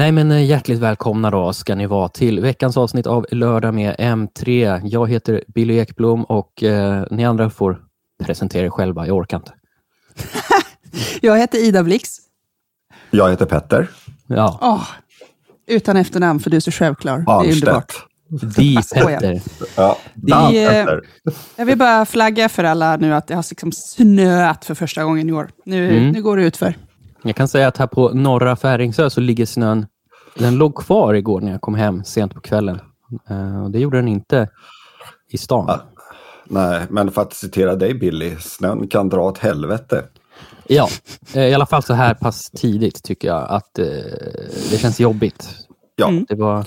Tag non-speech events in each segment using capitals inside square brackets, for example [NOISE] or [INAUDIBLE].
Nej, men eh, hjärtligt välkomna då ska ni vara till veckans avsnitt av Lördag med M3. Jag heter Billy Ekblom och eh, ni andra får presentera er själva. Jag orkar inte. [LAUGHS] Jag heter Ida Blix. Jag heter Petter. Ja, Åh, utan efternamn, för du är så självklar. Det är underbart. Arnstedt. [LAUGHS] skojar. Petter. Ja, är- Petter. Jag vill bara flagga för alla nu att det har liksom snöat för första gången i år. Nu, Mm. nu går det ut för. Jag kan säga att här på norra Färingsö så ligger snön, den låg kvar igår när jag kom hem sent på kvällen. Eh, och det gjorde den inte i stan. Ja. Nej, men för att citera dig Billy, snön kan dra åt helvete. Ja, eh, i alla fall så här pass tidigt tycker jag att eh, det känns jobbigt. Ja, Mm. Det var...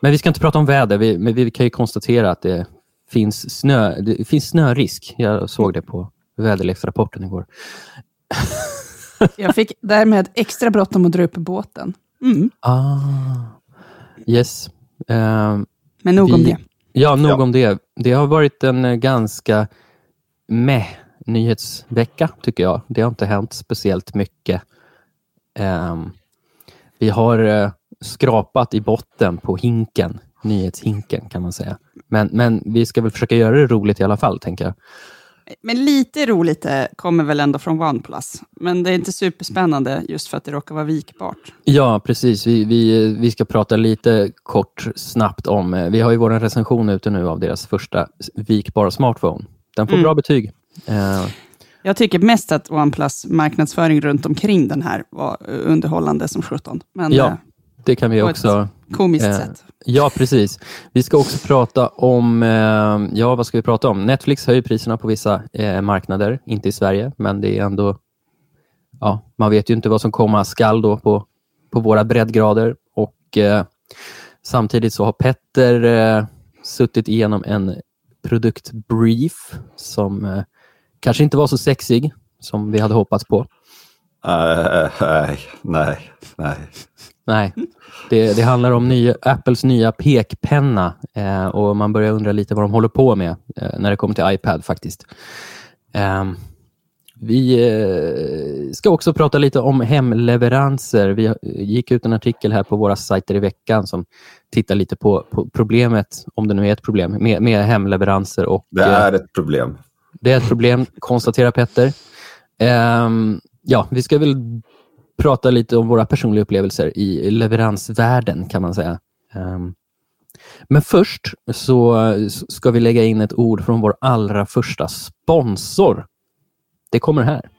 Men vi ska inte prata om väder. Vi, men vi kan ju konstatera att det finns, snö, det finns snörisk. Jag såg det på väderleksrapporten igår. Jag fick därmed extra bråttom att dra upp båten. Mm. Ah, yes. Ehm, Men nog om Vi- det. ja, nog Ja. om det. Det har varit en eh, ganska meh nyhetsvecka, tycker jag. Det har inte hänt speciellt mycket. Ehm, vi har eh, skrapat i botten på hinken, nyhetshinken kan man säga. Men, men vi ska väl försöka göra det roligt i alla fall, tänker jag. Men lite roligt kommer väl ändå från OnePlus. Men det är inte superspännande just för att det råkar vara vikbart. Ja, precis. Vi, vi, vi ska prata lite kort, snabbt om... eh, Vi har ju vår recension ute nu av deras första vikbara smartphone. Den får Mm. bra betyg. Eh, Jag tycker mest att OnePlus marknadsföring runt omkring den här var eh, underhållande som 17. Men Ja, det kan vi På ett också... komiskt Eh, sätt. Ja, precis. Vi ska också prata om... Eh, ja, vad ska vi prata om? Netflix höjer priserna på vissa eh, marknader, inte i Sverige, men det är ändå... Ja, man vet ju inte vad som komma skall då på, på våra breddgrader. Och eh, samtidigt så har Petter eh, suttit igenom en produktbrief som eh, kanske inte var så sexig som vi hade hoppats på. Eh, nej, nej, nej. Nej, det, det handlar om nya, Apples nya pekpenna eh, och man börjar undra lite vad de håller på med eh, när det kommer till iPad faktiskt. Ehm, vi eh, ska också prata lite om hemleveranser. Vi gick ut en artikel här på våra sajter i veckan som tittar lite på, på problemet, om det nu är ett problem, med, med hemleveranser. Och, Det eh, är ett problem. det är ett problem, konstaterar Petter. Ehm, ja, vi ska väl prata lite om våra personliga upplevelser i leveransvärlden, kan man säga. Ehm, men först så ska vi lägga in ett ord från vår allra första sponsor. Det kommer här.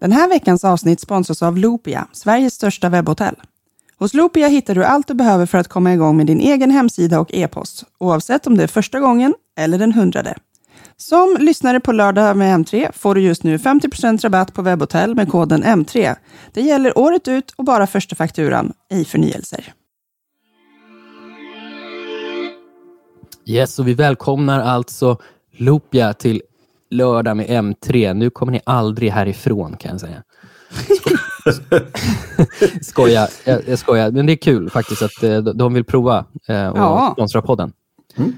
Den här veckans avsnitt sponsras av Loopia, Sveriges största webbhotell. Hos Loopia hittar du allt du behöver för att komma igång med din egen hemsida och e-post, oavsett om det är första gången eller den hundrade. Som lyssnare på lördag med M3 får du just nu 50% rabatt på webbhotell med koden M3. Det gäller året ut och bara första fakturan, ej förnyelser. Yes, och vi välkomnar alltså Loopia till lördag med M3. Nu kommer ni aldrig härifrån kan jag säga. [LAUGHS] skoja, jag, jag skojar. Men det är kul faktiskt att eh, de- vill prova eh, och Ja. sponsra podden. Mm.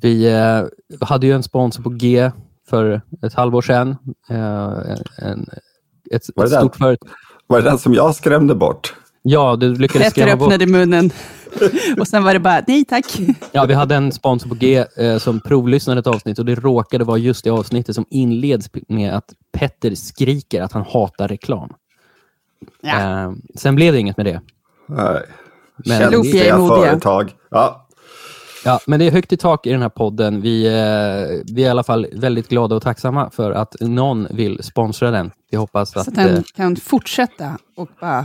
Vi eh, hade ju en sponsor på G för ett halvår sedan. Eh, en, ett, Var ett stort företag. Var det den som jag skrämde bort? Ja, du lyckades Petter skrämma bort. öppnade munnen [LAUGHS] och sen var det bara nej tack. [LAUGHS] Ja, vi hade en sponsor på G eh, som provlyssnade ett avsnitt och det råkade vara just det avsnittet som inleds med att Petter skriker att han hatar reklam. Ja. Eh, sen blev det inget med det. Nej. Men- är Känsliga modiga. företag. Ja, Ja, men det är högt i tak i den här podden. Vi, eh, vi är i alla fall väldigt glada och tacksamma för att någon vill sponsra den. Vi hoppas Så att... att den eh, kan fortsätta och bara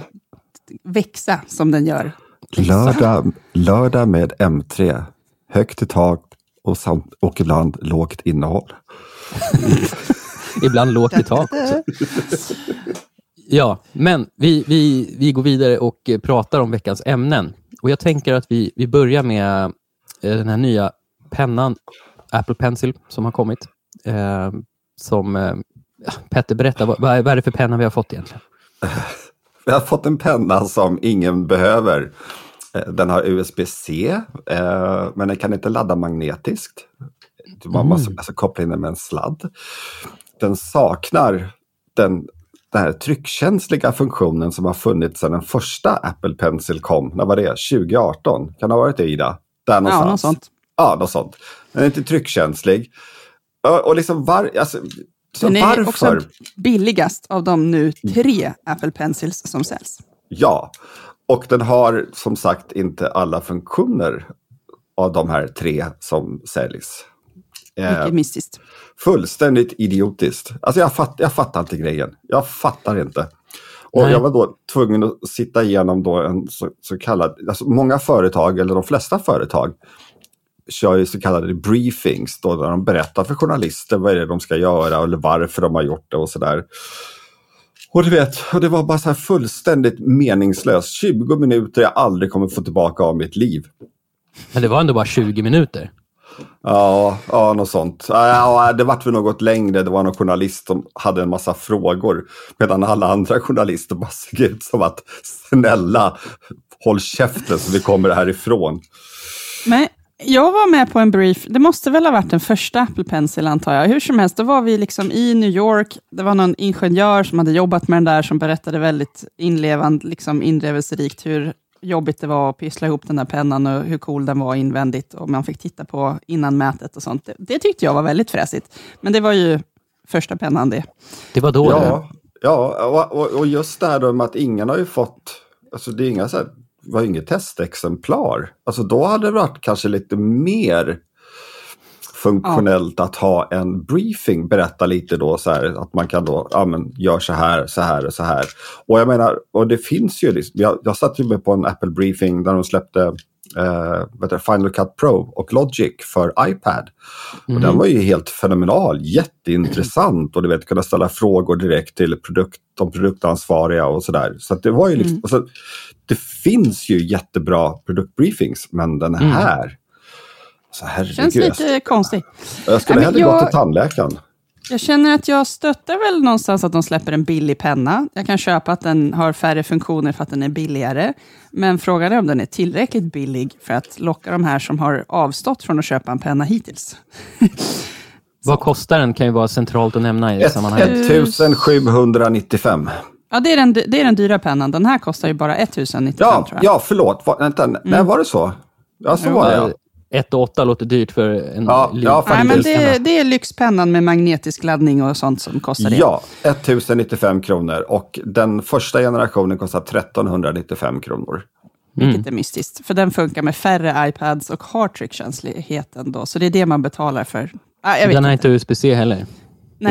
växa som den gör. lördag, lördag med M3. Högt i tak och, samt, och ibland lågt innehåll. [LAUGHS] Ibland lågt i tak också. Ja, men vi, vi, vi går vidare och pratar om veckans ämnen. Och Jag tänker att vi, vi börjar med den här nya pennan, Apple Pencil, som har kommit. Eh, som, eh, Petter, berätta, vad, vad är det för penna vi har fått egentligen? [LAUGHS] Vi har fått en penna som ingen behöver. Eh, Den har USB-C, eh, men den kan inte ladda magnetiskt. Man måste alltså koppla in den med en sladd. Den saknar den den här tryckkänsliga funktionen som har funnits sedan den första Apple Pencil kom. När var det? 2018? Kan det ha varit det Ida? Där någonstans. Ja, något sånt. Ja, något sånt. Den är inte tryckkänslig. Och, liksom var, alltså, så Den är varför? också billigast av de nu tre Apple Pencils som säljs. Ja, och den har som sagt inte alla funktioner av de här tre som säljs. Mycket Eh, mystiskt. fullständigt idiotiskt. Alltså jag, fatt, jag fattar inte grejen. Jag fattar inte. Och Nej. jag var då tvungen att sitta igenom då en så, så kallad, alltså många företag, eller de flesta företag, kör ju så kallade briefings då där de berättar för journalister vad är det de ska göra eller varför de har gjort det och sådär. Och du vet, och det var bara så här fullständigt meningslöst. 20 minuter jag aldrig kommer få tillbaka av mitt liv. Men det var ändå bara 20 minuter. Ja, ja något sånt. Ja, det vart väl något längre. Det var någon journalist som hade en massa frågor. Medan alla andra journalister bara såg ut som att snälla, håll käften så vi kommer härifrån. Men jag var med på en brief, det måste väl ha varit den första Apple Pencil antar jag. Hur som helst, då var vi liksom i New York. Det var någon ingenjör som hade jobbat med den där som berättade väldigt inlevande, liksom inlevelserikt hur jobbigt det var att pyssla ihop den där pennan och hur cool den var invändigt och man fick titta på innan mätet och sånt. Det, det tyckte jag var väldigt fräsigt. Men det var ju första pennan det. Det var då. det. Ja, ja och, och, och just det här då med att ingen har ju fått, alltså det är inga så här, det var inget testexemplar. Alltså då hade det varit kanske lite mer funktionellt att ha en briefing, berätta lite då så här att man kan då, ja men gör så här, så här och så här. Och jag menar, och det finns ju, liksom, jag, jag satt ju med på en Apple briefing där de släppte eh, Final Cut Pro och Logic för iPad. Och den var ju helt fenomenal, jätteintressant och du vet kunna ställa frågor direkt till produkt, de produktansvariga och sådär. Så att det var ju liksom, och så, det finns ju jättebra produktbriefings men den här, så herregud. Känns lite konstigt. Jag skulle Nej, hellre jag- gå till tandläkaren. Jag känner att jag stöttar väl någonstans att de släpper en billig penna. Jag kan köpa att den har färre funktioner för att den är billigare. Men frågan är om den är tillräckligt billig för att locka de här som har avstått från att köpa en penna hittills. [LAUGHS] Vad kostar den kan ju vara centralt att nämna i det Ett- sammanhanget. 1795. Ja, det är, den, det är den dyra pennan. Den här kostar ju bara 1095 Ja, tror jag. ja förlåt. Va, vänta, nej var det så? Ja, så Jo. var det ja. 1 8 låter dyrt för en Ja, ja, Nej, men det, det är lyxpennan med magnetisk laddning och sånt som kostar det. Ja, 1095 kronor och den första generationen kostar 1395 kronor. Vilket är mystiskt. För den funkar med färre iPads och har tryckkänsligheten då. Så det är det man betalar för. Ah, jag vet Den har inte. USB-C heller. Nej,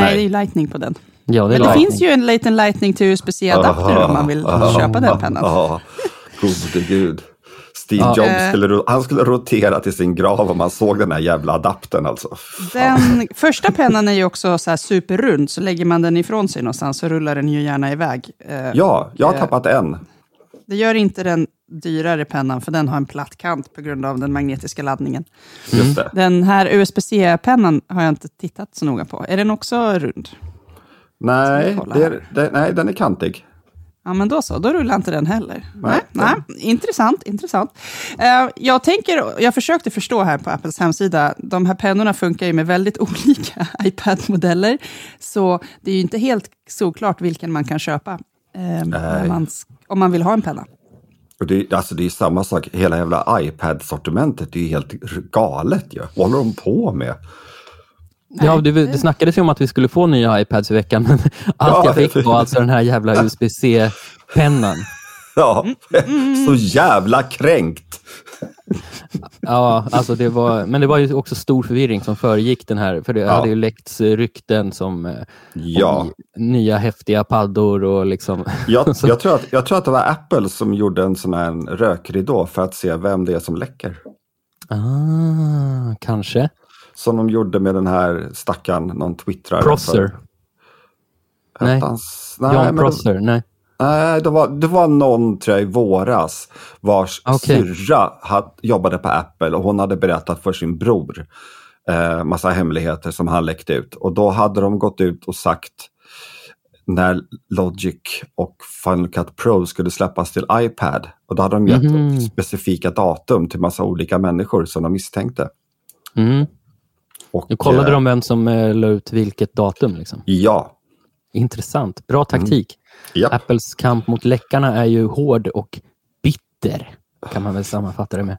Nej. det är ju Lightning på den. Ja, det är Men det Lightning. finns ju en liten Lightning till USB-C-adapter om man vill [LAUGHS] köpa den pennan. Ja, gode gud. Steve Ja. Jobs Eh. skulle, han skulle rotera till sin grav om man såg den här jävla adaptern alltså. Den första pennan är ju också så här superrund, så lägger man den ifrån sig någonstans så rullar den ju gärna iväg. Eh, Ja, jag har Eh. tappat en. Det gör inte den dyrare pennan, för den har en platt kant på grund av den magnetiska laddningen. Just det. Den här USB-C-pennan har jag inte tittat så noga på. Är den också rund? Nej, är, det, nej, den är kantig. Ja, men då så. Då rullar inte den heller. Nej, Nej, nej. Intressant, intressant. Eh, jag, tänker, jag försökte förstå här på Apples hemsida, de här pennorna funkar ju med väldigt [LAUGHS] olika iPad-modeller, så det är ju inte helt såklart vilken man kan köpa när man, om man vill ha en penna. Och det, alltså det är samma sak, hela jävla iPad-sortimentet är ju helt galet ju. Vad håller de på med? Ja, det, det snackades ju om att vi skulle få nya iPads i veckan, men [LAUGHS] allt Ja. jag fick var alltså den här jävla [LAUGHS] USB-C-pennan. Ja, [LAUGHS] så jävla kränkt. Ja, alltså det var, men det var ju också stor förvirring som föregick den här, för det Ja. hade ju läckts rykten som eh, Ja, nya häftiga paddor och liksom... jag, jag, tror att, jag tror att det var Apple som gjorde en sån här rökridå för att se vem det är som läcker. Ah, kanske. Som de gjorde med den här stackaren, någon twittrare. Prosser. För- Nej. hans- nej, John Prosser, nej. Nej, det var, det var någon tror jag, i våras vars Okej. syrra had, jobbade på Apple och hon hade berättat för sin bror eh, massa hemligheter som han läckte ut. Och då hade de gått ut och sagt när Logic och Final Cut Pro skulle släppas till iPad. Och då hade de gett Mhm. specifika datum till massa olika människor som de misstänkte. Mm. Och, Nu kollade eh, de vem som eh, la ut vilket datum. Liksom. Ja, Intressant. Bra taktik. Japp. Apples kamp mot läckarna är ju hård och bitter, kan man väl sammanfatta det med.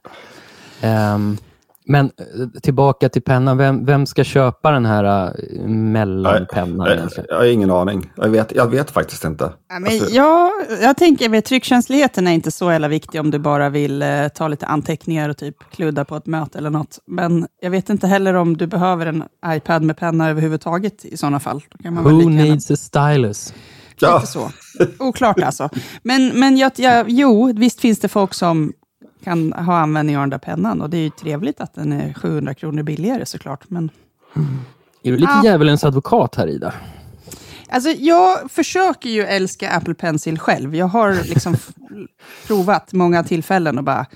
Ehm, men eh, tillbaka till pennan. Vem, vem ska köpa den här uh, mellanpennan Jag, egentligen? jag har ingen aning. Jag vet, jag vet faktiskt inte. Ja, men Alltså- jag, jag tänker att tryckkänsligheten är inte så jävla viktig om du bara vill eh, ta lite anteckningar och typ kludda på ett möte eller något. Men jag vet inte heller om du behöver en iPad med penna överhuvudtaget i sådana fall. Då kan man väl Who needs a stylus? Ja, Lite så. Oklart alltså. Men, men jag, jag, jo, visst finns det folk som kan ha användning av den där pennan. Och det är ju trevligt att den är 700 kronor billigare såklart. Men Är du lite Ja. djävulens advokat här, Ida? Alltså, jag försöker ju älska Apple Pencil själv. Jag har liksom [LAUGHS] provat många tillfällen och bara...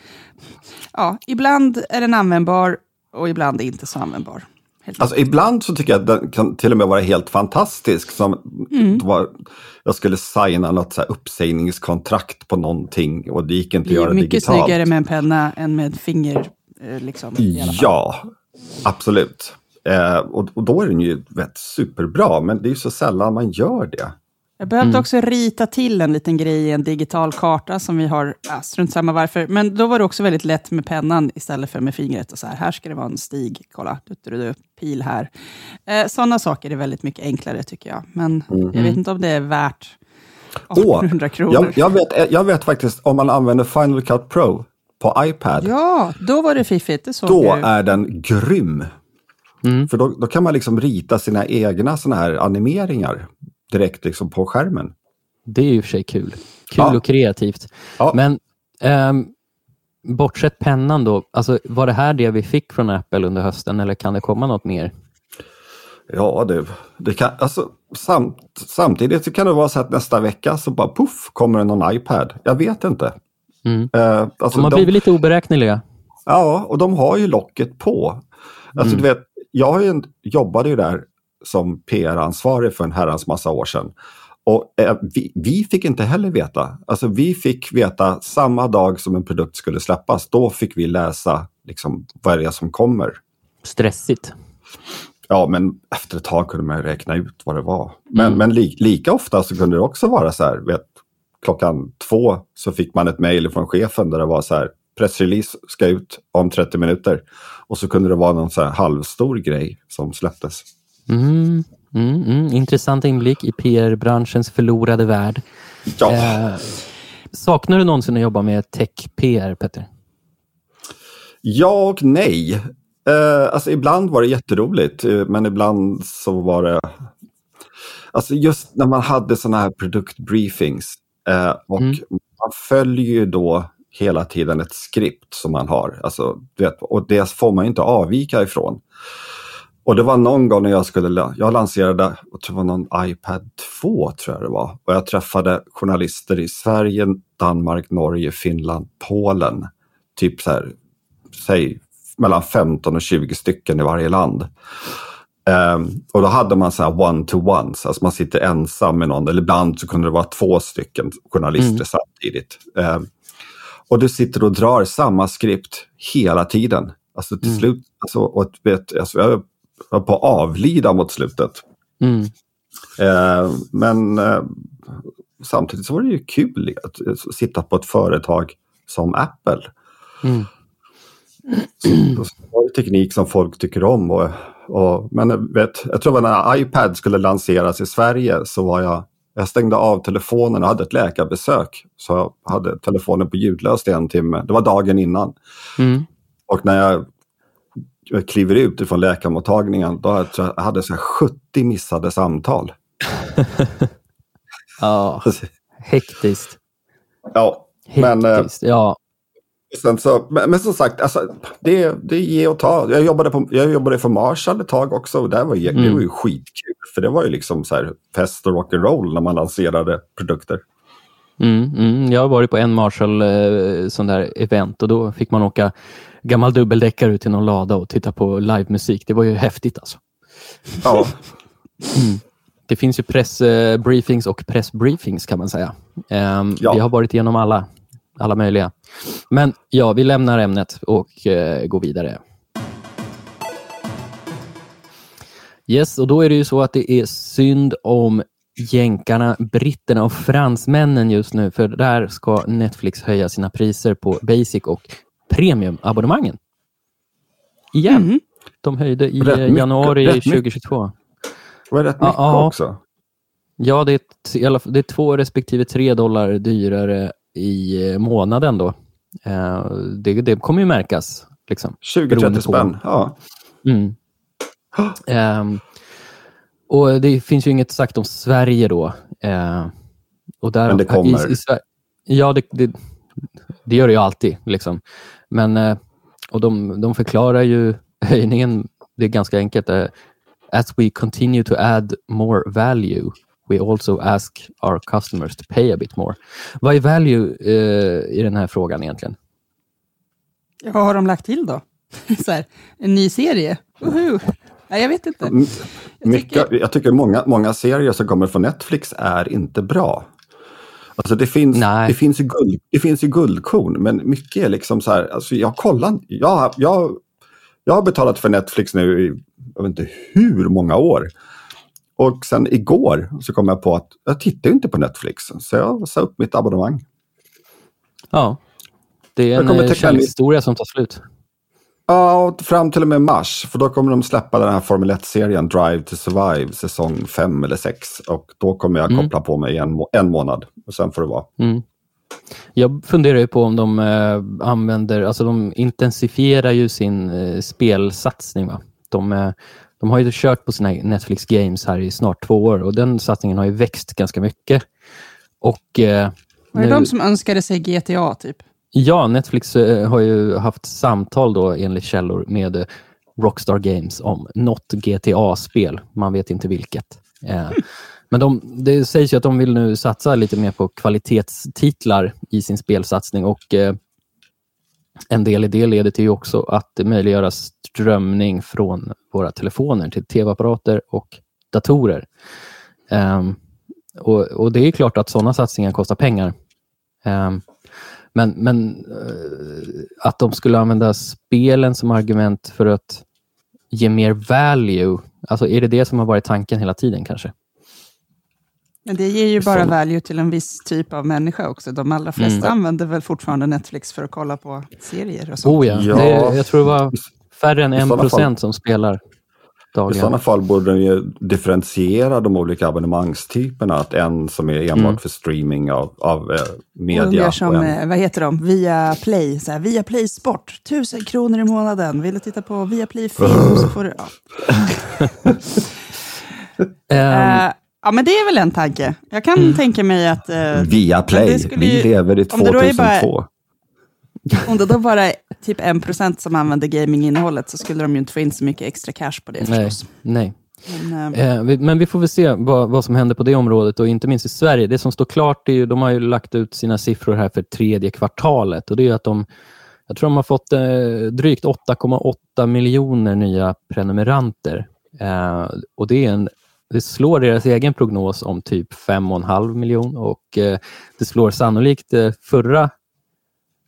Ja, ibland är den användbar och ibland inte så användbar. Alltså ibland så tycker jag att den kan till och med vara helt fantastisk. Som Mm. var, jag skulle signa något så här uppsägningskontrakt på någonting och det gick inte att det är göra mycket digitalt. snyggare med en penna än med ett finger. eh, Liksom. Ja, absolut. Eh, och, och då är den ju vet, superbra, men det är ju så sällan man gör det. Jag behövde Mm. också rita till en liten grej i en digital karta som vi har, ja, strunt samma varför. Men då var det också väldigt lätt med pennan istället för med fingret. Och så här, här ska det vara en stig, kolla, du, du, du, pil här. Eh, Sådana saker är väldigt mycket enklare tycker jag. Men jag vet inte om det är värt Mhm. Åh, 800 kronor. jag, jag, vet, jag vet faktiskt om man använder Final Cut Pro på iPad, Ja, då var det fiffigt. Det såg då jag. är den grym. Mm. För då, då kan man liksom rita sina egna såna här animeringar direkt liksom på skärmen. Det är ju för sig kul. Kul Ja. och kreativt. Ja. Men ehm, bortsett pennan då, alltså, var det här det vi fick från Apple under hösten eller kan det komma något mer? Ja, det, det kan, alltså, samt, samtidigt så kan det vara så att nästa vecka så bara puff kommer det någon iPad. Jag vet inte. Mm. Eh, alltså, De har de, blivit lite oberäkneliga. Ja, och de har ju locket på. Alltså, Mm. du vet, jag har ju jobbade ju där som PR-ansvarig för en herrans massa år sedan. Och eh, vi, vi fick inte heller veta. Alltså vi fick veta samma dag som en produkt skulle släppas. Då fick vi läsa liksom, vad det är som kommer. Stressigt. Ja, men efter ett tag kunde man räkna ut vad det var. Men, Mm. men li, lika ofta så kunde det också vara så här, vet, klockan två så fick man ett mejl från chefen där det var så här, pressrelease ska ut om 30 minuter. Och så kunde det vara någon så halvstor grej som släpptes. Mm, mm, mm. Intressant inblick i PR-branschens förlorade värld. Ja, Eh, saknar du någonsin att jobba med tech-PR, Petter? ja och nej. Eh, alltså ibland var det jätteroligt, eh, men ibland så var det... Alltså just när man hade sådana här produktbriefings eh, och Mm. man följer ju då hela tiden ett skript som man har. Alltså, du vet, och det får man ju inte avvika ifrån. Och det var någon gång när jag skulle, jag lanserade, jag tror det var någon iPad 2 tror jag det var. Och jag träffade journalister i Sverige, Danmark, Norge, Finland, Polen. Typ så här, säg mellan 15 och 20 stycken i varje land. Ehm, och då hade man så här one-to-ones, alltså man sitter ensam med någon, eller ibland så kunde det vara två stycken journalister Mm. samtidigt. Ehm, och du sitter och drar samma skript hela tiden. Alltså till Mm. slut, alltså, och vet, alltså, jag på att avlida mot slutet. Mm. Eh, men eh, samtidigt så var det ju kul att eh, sitta på ett företag som Apple. Mm. Så var det teknik som folk tycker om. Och, och, men eh, vet, jag tror att när iPad skulle lanseras i Sverige så var jag jag stängde av telefonen och hade ett läkarbesök. Så jag hade telefonen på ljudlöst i en timme. Det var dagen innan. Mm. Och när jag kliver ut ifrån läkarmottagningen, då hade jag, jag hade så här 70 missade samtal. [LAUGHS] Ja, hektiskt. Ja, men, eh, Hektiskt, ja. sen så, men, men som sagt, alltså, det, det är ge och ta. Jag jobbade, på, jag jobbade för Marshall ett tag också och där var, ju- det Mm. var ju skitkul. För det var ju liksom så här fest och rock'n'roll när man lanserade produkter. Mm, mm. Jag har varit på en Marshall eh, sån där event och då fick man åka gammal dubbeldäckare ut till någon lada och titta på livemusik. Det var ju häftigt alltså. Ja, Det finns ju pressbriefings och pressbriefings kan man säga. Ehm, Ja. Vi har varit igenom alla, alla möjliga. Men ja, vi lämnar ämnet och eh, går vidare. Yes, och då är det ju så att det är synd om jänkarna, britterna och fransmännen just nu, för där ska Netflix höja sina priser på basic och premiumabonnemangen. Igen. Mhm. De höjde i Rätt januari rätt mycket. 2022. Det var rätt Ja, mycket ja. också. Ja, det är, det är två respektive tre dollar dyrare i eh, månaden då. Eh, det, det kommer ju märkas. Liksom. 20-30 Beroende på- spänn. Ja. Mm. Ehm, och det finns ju inget sagt om Sverige då. Eh, och där, Men det kommer. I, i, ja, det, det, det gör det ju alltid. Liksom. Men, eh, och de, de förklarar ju [LAUGHS] höjningen, det är ganska enkelt. Eh, As we continue to add more value, we also ask our customers to pay a bit more. Vad är value eh, i den här frågan egentligen? Ja, Vad har de lagt till då? [LAUGHS] Så här, en ny serie? Woho! Nej, jag vet inte. Mm, Jag Mycket, tycker, jag tycker många, många serier som kommer från Netflix är inte bra. Alltså det finns, Nej. det finns, ju, guld, det finns ju guldkorn, men mycket är liksom så här, alltså jag kollar, jag, jag, jag har betalat för Netflix nu i, jag vet inte hur många år. Och sen igår så kom jag på att jag tittar ju inte på Netflix, så jag sa upp mitt abonnemang. Ja, det är en eh, kärlekshistoria som tar slut. Ja, och fram till och med mars, för då kommer de släppa den här Formel 1-serien Drive to Survive, säsong 5 eller 6. Och då kommer jag Mm. koppla på mig en, må- en månad, och sen får det vara. Mm. Jag funderar ju på om de eh, använder, alltså de intensifierar ju sin eh, spelsatsning. Va? De, eh, de har ju kört på sina Netflix Games här i snart två år och den satsningen har ju växt ganska mycket. Och eh, var det nu- de som önskade sig GTA, typ? Ja, Netflix eh, har ju haft samtal då enligt källor med eh, Rockstar Games om något GTA-spel. Man vet inte vilket. Eh, [LAUGHS] men de, det sägs ju att de vill nu satsa lite mer på kvalitetstitlar i sin spelsatsning och en del i det leder till ju också att möjliggöra strömning från våra telefoner till tv-apparater och datorer. Ehm, och, och det är klart att sådana satsningar kostar pengar. Ehm, men men eh, att de skulle använda spelen som argument för att ge mer value, alltså är det det som har varit tanken hela tiden kanske? Men det ger ju bara value till en viss typ av människa också. De allra flesta Mm. använder väl fortfarande Netflix för att kolla på serier och sånt. Oh ja, Ja. Det, jag tror det var färre än en procent som spelar I dagligen. sådana fall borde de ju differentiera de olika abonnemangstyperna. Att en som är enbart Mm. för streaming av, av eh, Och media. gör som, och en, eh, vad heter de, Via Play, så här, Via Play Sport, tusen kronor i månaden. Vill du titta på Via Play Film så [LAUGHS] får du... Ja. [LAUGHS] Eh, ja, men det är väl en tanke. Jag kan Mm. tänka mig att eh, Via Play, skulle vi ju- lever i om det då är 2002. om det då bara är typ en procent som använder gaminginnehållet så skulle de ju inte få in så mycket extra cash på det nej, förstås. nej. Men, eh, Eh, vi- men vi får väl se vad, vad som händer på det området och inte minst i Sverige. Det som står klart är ju, de har ju lagt ut sina siffror här för tredje kvartalet och det är att de, jag tror de har fått eh, drygt 8,8 miljoner nya prenumeranter. Eh, och det, en, det slår deras egen prognos om typ 5,5 miljon och eh, det slår sannolikt eh, förra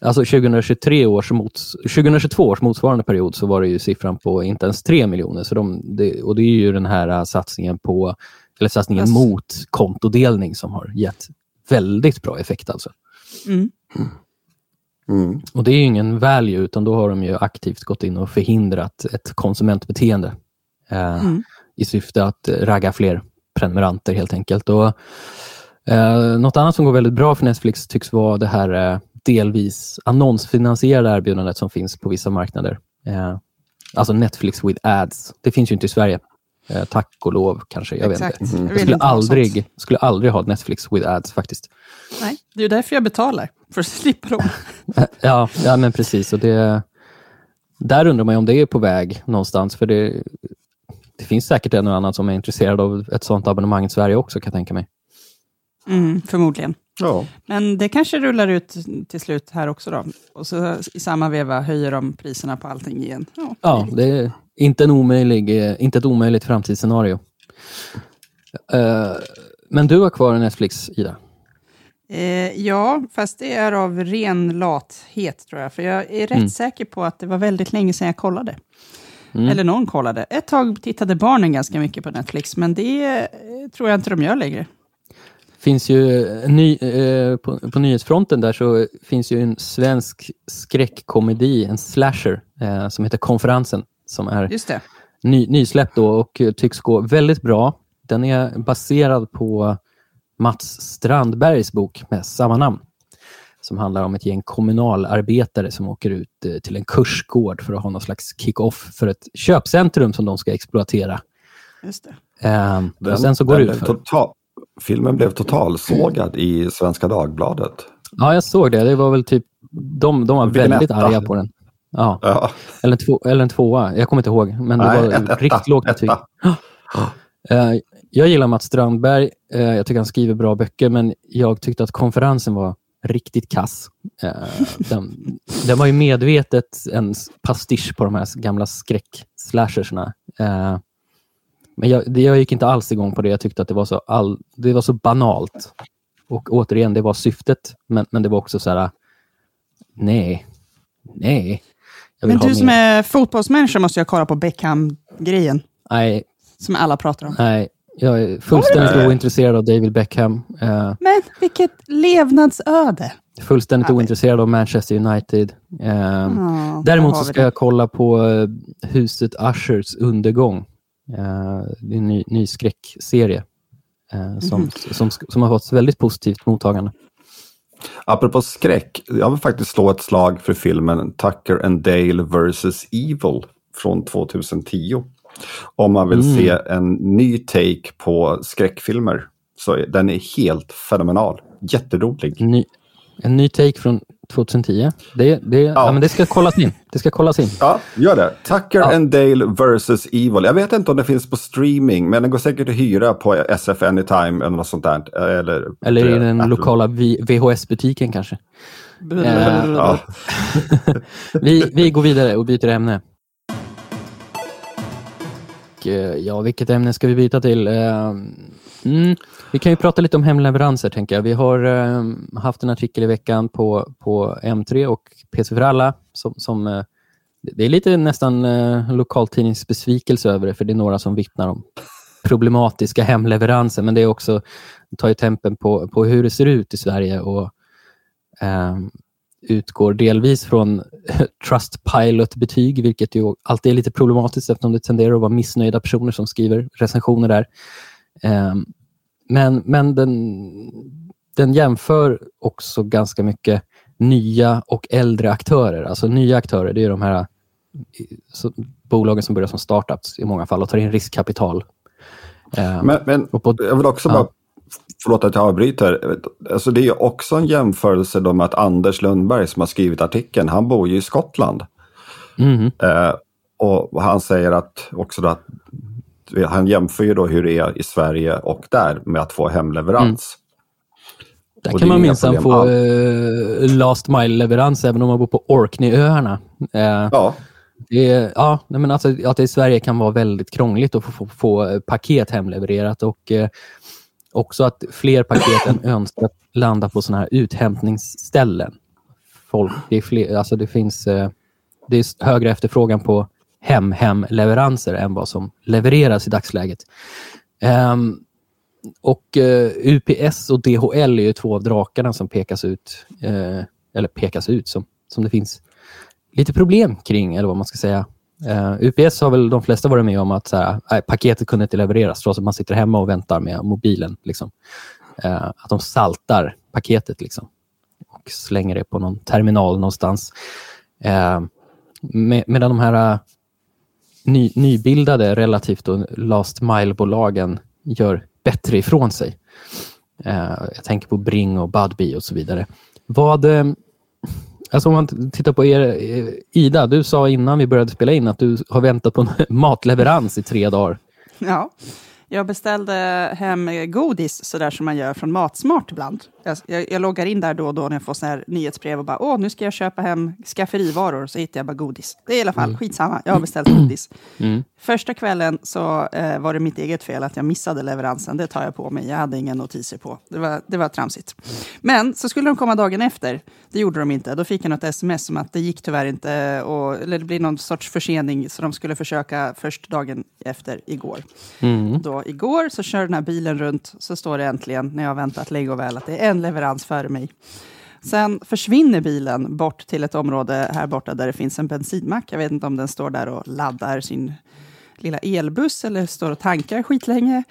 Alltså 2023 års mots, 2022 års motsvarande period så var det ju siffran på inte ens 3 miljoner. Så de, det, och det är ju den här äh, satsningen på, eller satsningen Yes. mot kontodelning som har gett väldigt bra effekt. Alltså. mm. Mm. Och det är ju ingen value, utan då har de ju aktivt gått in och förhindrat ett konsumentbeteende eh, Mm. i syfte att ragga fler prenumeranter helt enkelt. Och, eh, något annat som går väldigt bra för Netflix tycks vara det här eh, delvis annonsfinansierade erbjudandet som finns på vissa marknader. Eh, alltså Netflix with ads. Det finns ju inte i Sverige. Eh, tack och lov kanske. Jag Exakt. vet inte. Jag Jag skulle aldrig, skulle aldrig ha Netflix with ads faktiskt. Nej, det är ju därför jag betalar, för att [LAUGHS] slippa dem. Eh, Ja, ja men precis. Och det, där undrar man ju om det är på väg någonstans. För det, det finns säkert en och annan som är intresserad av ett sånt abonnemang i Sverige också kan jag tänka mig. Mm, förmodligen. Ja. Men det kanske rullar ut till slut här också då. Och så i samma veva höjer de priserna på allting igen. Ja, Ja, det är inte, en omöjlig, eh, inte ett omöjligt framtidsscenario. Eh, Men du har kvar Netflix, Ida? Eh, ja, fast det är av ren lathet tror jag. För jag är rätt Mm. säker på att det var väldigt länge sedan jag kollade. Mm. Eller någon kollade. Ett tag tittade barnen ganska mycket på Netflix, men det tror jag inte de gör längre. Finns ju en ny, eh, på, på nyhetsfronten där så finns ju en svensk skräckkomedi, en slasher, eh, som heter Konferensen, som är Just det. ny, nysläppt då och eh, tycks gå väldigt bra. Den är baserad på Mats Strandbergs bok med samma namn, som handlar om ett gäng kommunalarbetare som åker ut eh, till en kursgård för att ha någon slags kick-off för ett köpcentrum som de ska exploatera. Just det. Eh, Den, och sen så går det den ut blev för. total, Filmen blev totalsågad i Svenska Dagbladet. Ja, jag såg det. Det var väl typ, de, de var väldigt etta. arga på den. Ja, Ja, eller, en två, eller en tvåa. Jag kommer inte ihåg, men det nej, var ett, etta, riktigt lågt betyg. etta. [GASPS] Eh, jag gillar Mats Strandberg. Eh, jag tycker han skriver bra böcker, men jag tyckte att konferensen var riktigt kass. Eh, den, [LAUGHS] den var ju medvetet en pastisch på de här gamla skräck-slashersna. Men jag, jag gick inte alls igång på det. Jag tyckte att det var så, all, det var så banalt. Och återigen, det var syftet, men, men det var också så här, nej, nej. Men du som mer. är fotbollsmänniska måste jag kolla på Beckham-grejen. Nej, Som alla pratar om. Nej, jag är fullständigt Nej. ointresserad av David Beckham. Eh, Men vilket levnadsöde! fullständigt Nej. ointresserad av Manchester United. Eh, Ja, däremot så ska jag kolla på eh, huset Ushers undergång. Eh, det är en ny, ny skräckserie eh, som, Mhm. som, som har fått väldigt positivt mottagande. Apropå skräck, jag vill faktiskt slå ett slag för filmen Tucker and Dale vs. Evil från 2010. Om man vill Mm. se en ny take på skräckfilmer. Så den är helt fenomenal. Jätterolig. Ny, en ny take från 2010. Det, det, ja. men det ska kollas in. Det ska kollas in. Ja, gör det. Tucker Ja. and Dale vs. Evil. Jag vet inte om det finns på streaming, men den går säkert att hyra på SF Anytime eller något sånt där. Eller, Eller i den Apple. lokala VHS-butiken kanske. Ja. [LAUGHS] Vi, vi går vidare och byter ämne. Och, eh, Ja, vilket ämne ska vi byta till? Eh, Mm, vi kan ju prata lite om hemleveranser, tänker jag. Vi har eh, haft en artikel i veckan på, på M3 och PC för alla. Som, som, eh, det är lite nästan eh, lokaltidningsbesvikelse över det, för det är några som vittnar om problematiska hemleveranser, men det är också det tar ju tempen på, på hur det ser ut i Sverige och eh, utgår delvis från [LAUGHS] Trustpilot-betyg, vilket ju alltid är lite problematiskt eftersom det tenderar att vara missnöjda personer som skriver recensioner där. Eh, men men den, den jämför också ganska mycket nya och äldre aktörer. Alltså nya aktörer, det är de här så, bolagen som börjar som startups i många fall och tar in riskkapital. Eh, Men, men på, jag vill också Ja. bara, förlåt att jag avbryter, alltså det är också en jämförelse då med att Anders Lundberg som har skrivit artikeln, han bor ju i Skottland. Mhm. Eh, och han säger att också att han jämför ju då hur det är i Sverige och där med att få hemleverans. Där Och kan man minsann få eh, last mile-leverans även om man bor på Orkneyöarna. Eh, Ja, det, ja, men alltså, att det i Sverige kan vara väldigt krångligt att få, få, få eh, paket hemlevererat och eh, också att fler paket än [COUGHS] önskat landar på sådana här uthämtningsställen. Folk, det, är fler, alltså det finns eh, det är högre efterfrågan på hem-hem-leveranser än vad som levereras i dagsläget. Um, och eh, uh, UPS och DHL är ju två av drakarna som pekas ut, uh, eller pekas ut som, som det finns lite problem kring, eller vad man ska säga. Eh, uh, UPS har väl de flesta varit med om att så här, nej, paketet kunde inte levereras trots att man sitter hemma och väntar med mobilen. Liksom. Att de saltar paketet liksom, och slänger det på någon terminal någonstans. Med, medan de här ny, nybildade, relativt då, last mile-bolagen gör bättre ifrån sig. Eh, jag tänker på Bring och Budbee och så vidare. Vad, eh, alltså om man tittar på er, eh, Ida, du sa innan vi började spela in att du har väntat på en [LAUGHS] matleverans i tre dagar. Ja, jag beställde hem godis sådär som man gör från Matsmart ibland jag, jag, loggar in där då och då när jag får såna här nyhetsbrev och bara åh, nu ska jag köpa hem skafferivaror. Så hittar jag bara godis. Det är i alla fall skitsamma, jag har beställt godis. [CLEARS THROAT] Mm. Första kvällen så eh, var det mitt eget fel att jag missade leveransen. Det tar jag på mig. Jag hade inga notiser på. Det var, det var tramsigt. Men så skulle de komma dagen efter. Det gjorde de inte. Då fick jag något sms om att det gick tyvärr inte. Och, eller det blir någon sorts försening. Så de skulle försöka först dagen efter igår. Mm. Då, igår så kör den här bilen runt. Så står det äntligen, när jag har väntat länge och väl, att det är en leverans före mig. Sen försvinner bilen bort till ett område här borta där det finns en bensinmack. Jag vet inte om den står där och laddar sin lilla elbuss eller står och tankar skitlänge.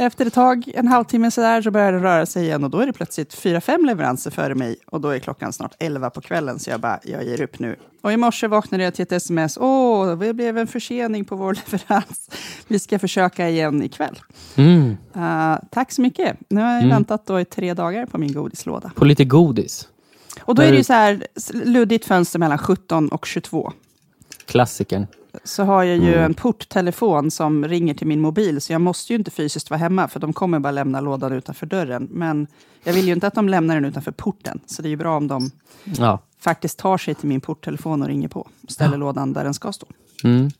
Efter ett tag, en halvtimme sådär, så börjar det röra sig igen och då är det plötsligt fyra, fem leveranser före mig och då är klockan snart elva på kvällen så jag bara, jag ger upp nu. Och i morse vaknade jag till ett sms, åh, det blev en försening på vår [LAUGHS] leverans. Vi ska försöka igen ikväll. Mm. Uh, tack så mycket. Nu har jag Mm. väntat då i tre dagar på min godislåda. På lite godis. Och då är det ju så här luddigt fönster mellan 17 och 22. Klassikern. Så har jag ju Mm. en porttelefon som ringer till min mobil, så jag måste ju inte fysiskt vara hemma, för de kommer bara lämna lådan utanför dörren. Men jag vill ju inte att de lämnar den utanför porten, så det är ju bra om de Ja. faktiskt tar sig till min porttelefon och ringer på. Ställer lådan där den ska stå. Mm.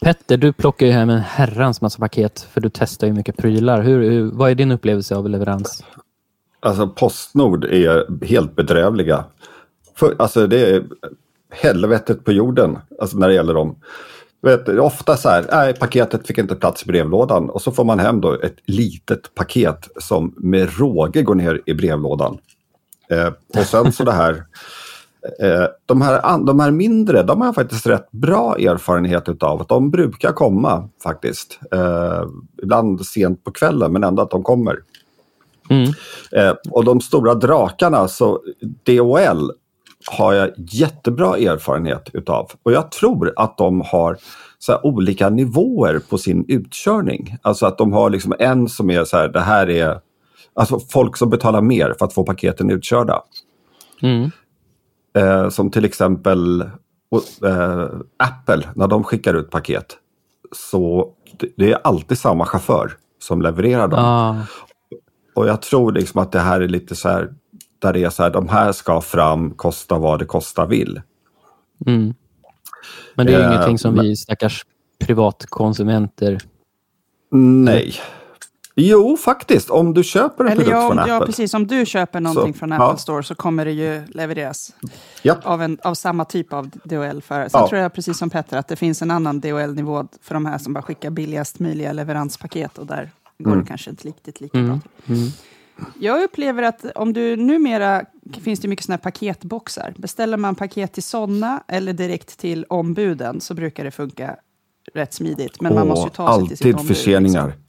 Petter, du plockar ju hem en herrans massa paket för du testar ju mycket prylar. Hur, hur, vad är din upplevelse av leverans? Alltså Postnord är helt bedrövliga. För, alltså det är helvetet på jorden alltså när det gäller dem. Vet, ofta så här, nej paketet fick inte plats i brevlådan och så får man hem då ett litet paket som med råge går ner i brevlådan. Eh, och sen så det här, eh, de här, de här mindre, de har jag faktiskt rätt bra erfarenhet utav. De brukar komma faktiskt. Eh, ibland sent på kvällen men ändå att de kommer. Mm. Eh, och de stora drakarna, så DHL har jag jättebra erfarenhet utav. Och jag tror att de har så olika nivåer på sin utkörning. Alltså att de har liksom en som är så här, det här är alltså folk som betalar mer för att få paketen utkörda. Mm. Eh, som till exempel eh, Apple, när de skickar ut paket. Så det, det är alltid samma chaufför som levererar dem. Ah. Och jag tror liksom att det här är lite så här, där det är så här, de här ska fram, kosta vad det kosta vill. Mm. Men det är Eh, ingenting som men- vi stackars privatkonsumenter... Nej. Jo, faktiskt. Om du köper en Eller produkt ja, från Apple. ja, precis. Om du köper någonting Så, från ja. Apple Store så kommer det ju levereras Ja. av, en, av samma typ av DHL. För. Sen Ja. tror jag, precis som Petter, att det finns en annan DHL-nivå för de här som bara skickar billigast möjliga leveranspaket och där går Mm. det kanske inte riktigt lika bra. Mm. Jag upplever att om du numera finns det mycket såna paketboxar. Beställer man paket till sådana eller direkt till ombuden så brukar det funka rätt smidigt. Men man Åh, måste ju ta sig till sitt alltid ombud. förseningar. Liksom.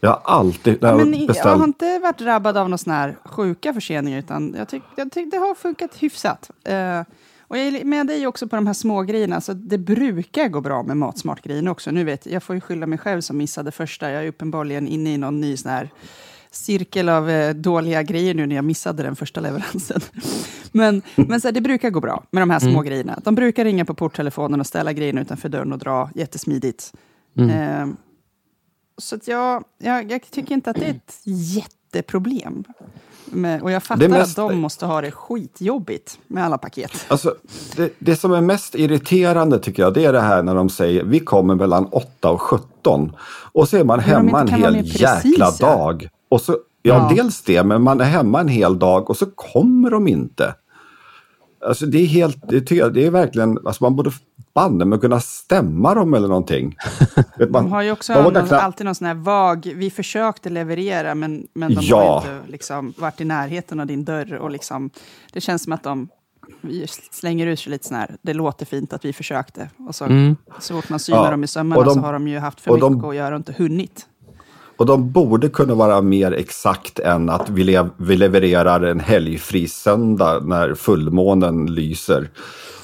Jag har alltid Ja, jag i- beställt- jag har inte varit drabbad av några såna här sjuka förseningar, utan jag tycker tyck det har funkat hyfsat. Eh, och jag är med dig också på de här små grejerna, så det brukar gå bra med Matsmart-grejerna också. Nu vet jag, jag får ju skylla mig själv som missade första. Jag är uppenbarligen inne i någon ny sån här cirkel av eh, dåliga grejer nu när jag missade den första leveransen. men men så här, det brukar gå bra med de här små Mm. grejerna. De brukar ringa på porttelefonen och ställa grejerna utanför dörren och dra jättesmidigt. Mm. Eh, så jag, jag, jag tycker inte att det är ett jätteproblem. Men, och jag fattar mest- att de måste ha det skitjobbigt med alla paket. Alltså, det, det som är mest irriterande tycker jag, det är det här när de säger vi kommer mellan 8 och 17. Och så är man hemma en hel jäkla precisa. dag. Och så, ja, Ja. dels det, men man är hemma en hel dag och så kommer de inte. Alltså det är helt, det jag, det är verkligen, alltså man borde banne med kunna stämma dem eller någonting. [LAUGHS] Man, De har ju också vågar någon, alltid någon sån här vag, vi försökte leverera men, men de Ja. har inte liksom, varit i närheten av din dörr. Och liksom, det känns som att de vi slänger ut sig lite sån här, det låter fint att vi försökte. Och så, Mm. så fort man synar Ja. dem i sömmarna Och de- så har de ju haft för mycket de- att göra och inte hunnit. Och de borde kunna vara mer exakt än att vi, lev, vi levererar en helgfri söndag när fullmånen lyser.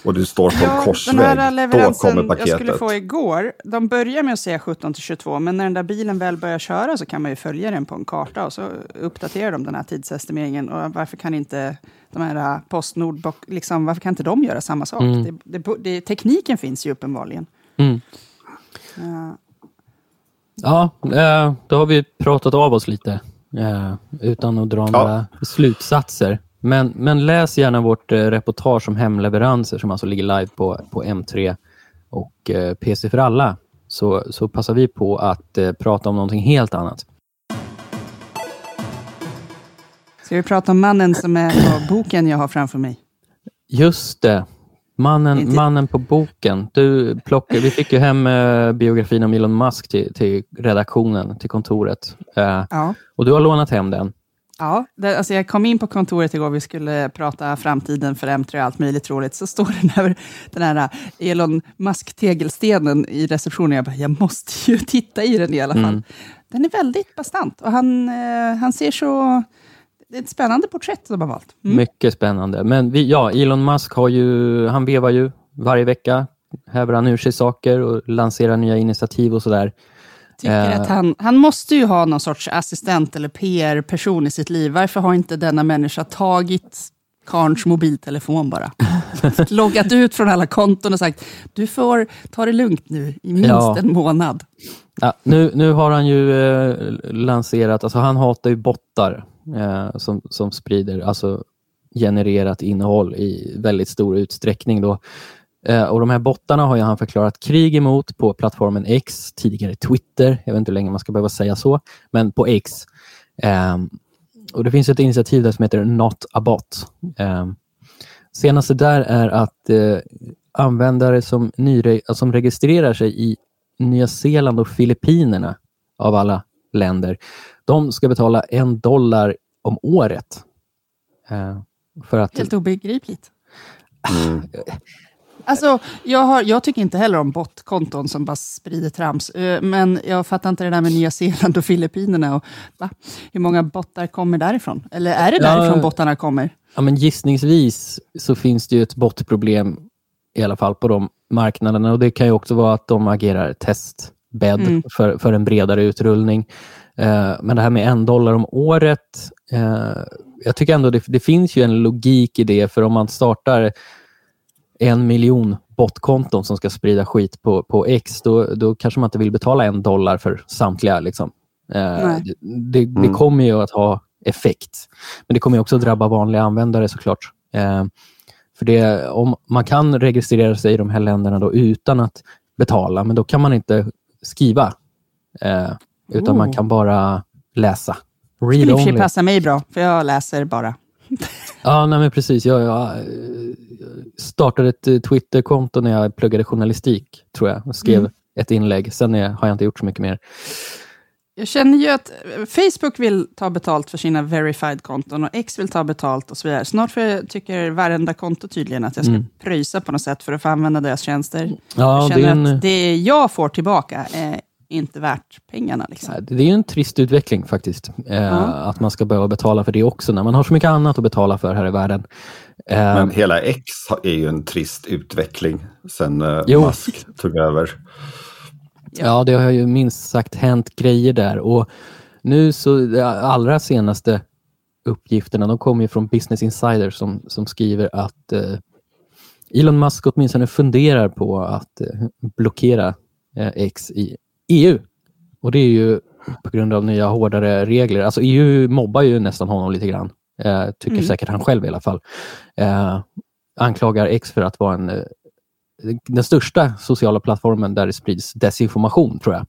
Och du står på en Ja, den korsväg. här Då leveransen kommer jag skulle få igår, de börjar med att säga 17 till 22, men när den där bilen väl börjar köra så kan man ju följa den på en karta och så uppdaterar de den här tidsestimeringen. Och varför kan inte de här äh, Postnord, liksom, varför kan inte de göra samma sak? Mm. Det, det, det, tekniken finns ju uppenbarligen. Mm. Ja. Ja, eh, då har vi pratat av oss lite. eh, utan att dra ja. några slutsatser. Men, men läs gärna vårt eh, reportage om hemleveranser som alltså ligger live på, på M3 och PC för alla. Så, så passar vi på att prata om någonting helt annat. Ska vi prata om mannen som är på boken jag har framför mig? Just det. Mannen, Inte... mannen på boken. Du plockade, vi fick ju hem eh, biografin om Elon Musk till, till redaktionen, till kontoret. Eh, ja. Och du har lånat hem den. Ja, det, alltså jag kom in på kontoret igår, vi skulle prata framtiden för M3 och allt möjligt roligt, så står den här, den här Elon Musk-tegelstenen i receptionen. Jag bara, jag måste ju [LAUGHS] titta i den i alla fall. Mm. Den är väldigt bastant och han, eh, han ser så det är ett spännande porträtt de har valt. Mm. Mycket spännande. Men vi, ja, Elon Musk har ju, han vevar ju varje vecka. Häver han ur sig saker och lanserar nya initiativ och sådär. Tycker eh. att han, han måste ju ha någon sorts assistent eller PR-person i sitt liv. Varför har inte denna människa tagit Karns mobiltelefon bara. [LAUGHS] Loggat ut från alla konton och sagt, du får ta det lugnt nu i minst ja. en månad. Ja, nu, nu har han ju eh, lanserat, alltså han hatar ju bottar eh, som, som sprider alltså genererat innehåll i väldigt stor utsträckning. Då. Eh, och De här bottarna har han förklarat krig emot på plattformen X, tidigare Twitter. Jag vet inte hur länge man ska behöva säga så, men på X. Eh, och Det finns ett initiativ där som heter Not a bot. Eh, senaste där är att eh, användare som, nyre, som registrerar sig i Nya Zeeland och Filippinerna av alla länder de ska betala en dollar om året. Eh, för att... Helt obegripligt. Mm. [LAUGHS] Alltså, jag, har, jag, tycker inte heller om botkonton som bara sprider trams. Eh, men jag fattar inte det där med Nya Zeeland och Filippinerna. Och, va? Hur många bottar kommer därifrån? Eller är det därifrån ja, bottarna kommer? Ja, men gissningsvis så finns det ju ett bottproblem i alla fall på de marknaderna. Och Det kan ju också vara att de agerar testbädd mm. för, för en bredare utrullning. Eh, men det här med en dollar om året, eh, jag tycker ändå det, det finns ju en logik i det, för om man startar en miljon botkonton som ska sprida skit på, på X, då, då kanske man inte vill betala en dollar för samtliga. Liksom. Eh, det, det, det, mm. kommer ju att ha effekt, men det kommer också att drabba vanliga användare såklart. för det, om Man kan registrera sig i de här länderna då utan att betala, men då kan man inte skriva. Utan oh. man kan bara läsa. Read skulle för sig passa mig bra, för jag läser bara. [LAUGHS] ja, nej, men precis. Jag, jag startade ett eh, Twitterkonto när jag pluggade journalistik, tror jag. Och skrev mm. ett inlägg. Sen är, har jag inte gjort så mycket mer. Jag känner ju att eh, Facebook vill ta betalt för sina verified-konton och X vill ta betalt och så vidare. Snart för, tycker varenda konto tydligen att jag ska mm. pröjsa på något sätt för att få använda deras tjänster. Ja, jag känner det en... att det jag får tillbaka är inte värt pengarna. Liksom. Det är en trist utveckling faktiskt. Eh, ja. Att man ska behöva betala för det också när man har så mycket annat att betala för här i världen. Eh, Men hela X är ju en trist utveckling sen eh, Musk tog över. Ja, det har ju minst sagt hänt grejer där. Och nu så, de allra senaste uppgifterna, de kommer ju från Business Insider som, som skriver att eh, Elon Musk åtminstone funderar på att eh, blockera eh, X i EU. Och det är ju på grund av nya hårdare regler. Alltså EU mobbar ju nästan honom lite grann. Eh, tycker mm. säkert han själv i alla fall. Eh, anklagar X för att vara en, eh, den största sociala plattformen där det sprids desinformation, tror jag.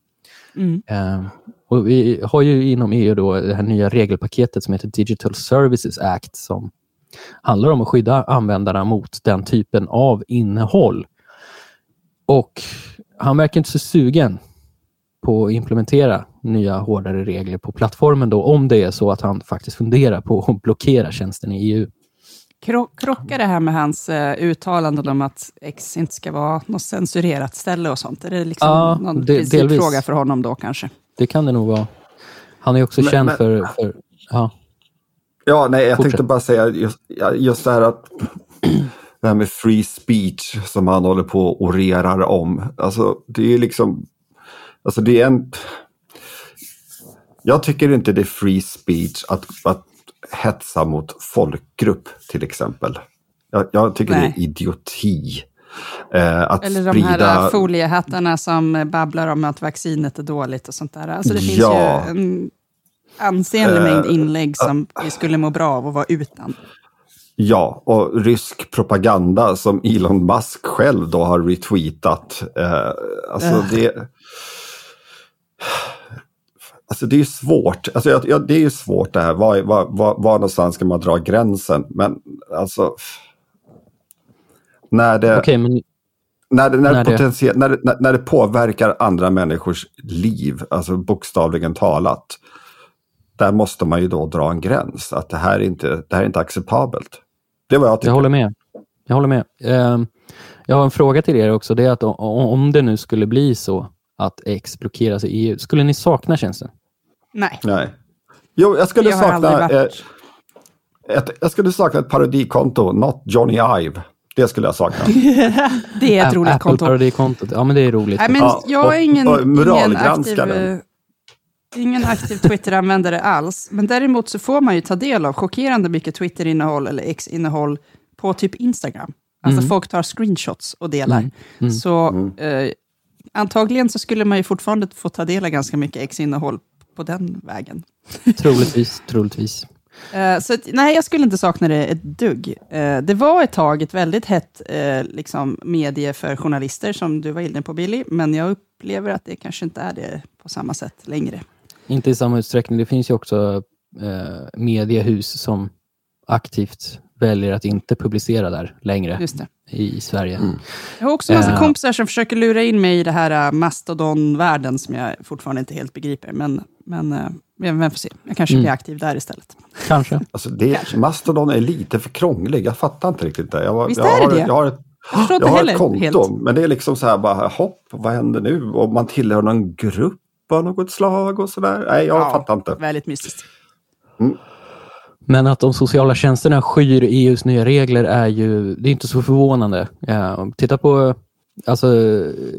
Mm. Eh, och vi har ju inom EU då det här nya regelpaketet som heter Digital Services Act som handlar om att skydda användarna mot den typen av innehåll. Och han verkar inte så sugen på att implementera nya hårdare regler på plattformen då, om det är så att han faktiskt funderar på att blockera tjänsten i EU. Krockar det här med hans uh, uttalanden om att X inte ska vara något censurerat ställe och sånt? Är det liksom ja, någon de, principfråga för honom då kanske? Det kan det nog vara. Han är också men, känd men, för... för ja. ja, nej, jag Fortsätt. tänkte bara säga just, just det här att det här med free speech som han håller på och orerar om. Alltså, det är liksom Alltså det är en... Jag tycker inte det är free speech att, att hetsa mot folkgrupp till exempel. Jag, jag tycker Nej. det är idioti. Eh, att Eller de sprida... här foliehattarna som babblar om att vaccinet är dåligt och sånt där. Alltså det finns ja. ju en ansenlig mängd Eh, inlägg som vi skulle må bra av att vara utan. Ja, och rysk propaganda som Elon Musk själv då har retweetat. Eh, alltså det... Alltså det är svårt. Alltså jag, det är ju svårt det här. Var, var, var, var någonstans ska man dra gränsen? Men alltså... När det, Okej, men när det, när, när det, när, det, när, det påverkar andra människors liv, alltså bokstavligen talat. Där måste man ju då dra en gräns. Att det här är inte, det här är inte acceptabelt. Det var jag tycker. Jag håller med. Jag håller med. Ehm, Jag har en fråga till er också. Det är att om det nu skulle bli så att X blockeras i EU, skulle ni sakna tjänsten? Nej, Nej. Jo, jag skulle jag sakna varit... eh, ett, jag skulle sakna ett parodikonto, not Johnny Ive. Det skulle jag sakna. [LAUGHS] Det är ett roligt Apple konto. parodikontot. Ja, men det är roligt. Nej, men Ja, jag är ingen, och ingen aktiv, eh, ingen aktiv Twitter-användare alls. Men däremot så får man ju ta del av chockerande mycket Twitter-innehåll eller X-innehåll på typ Instagram. Alltså Mm. folk tar screenshots och delar. Mm, mm. Så eh, antagligen så skulle man ju fortfarande få ta del av ganska mycket X-innehåll på den vägen. Troligtvis, troligtvis. [LAUGHS] Eh, så nej, jag skulle inte sakna det ett dugg. Eh, det var ett tag ett väldigt hett eh, liksom, medie för journalister, som du var inne på Billy, men jag upplever att det kanske inte är det på samma sätt längre. Inte i samma utsträckning. Det finns ju också eh, mediehus som aktivt väljer att inte publicera där längre Just det. i Sverige. Jag har också en massa Eh. kompisar som försöker lura in mig i det här uh, Mastodon-världen, som jag fortfarande inte helt begriper, men, men uh, vem får se. Jag kanske Mm. blir aktiv där istället. Kanske. [LAUGHS] Alltså det, Mastodon är lite för krånglig. Jag fattar inte riktigt det. Jag, Visst jag är det har, det? Jag har ett, Jag jag har heller ett konto, helt. men det är liksom så här bara, hopp, vad händer nu? Och man tillhör någon grupp av något slag och sådär. Nej, jag Ja. fattar inte. Väldigt mystiskt. Men att de sociala tjänsterna skyr EUs nya regler är ju, det är inte så förvånande. Ja, titta på alltså,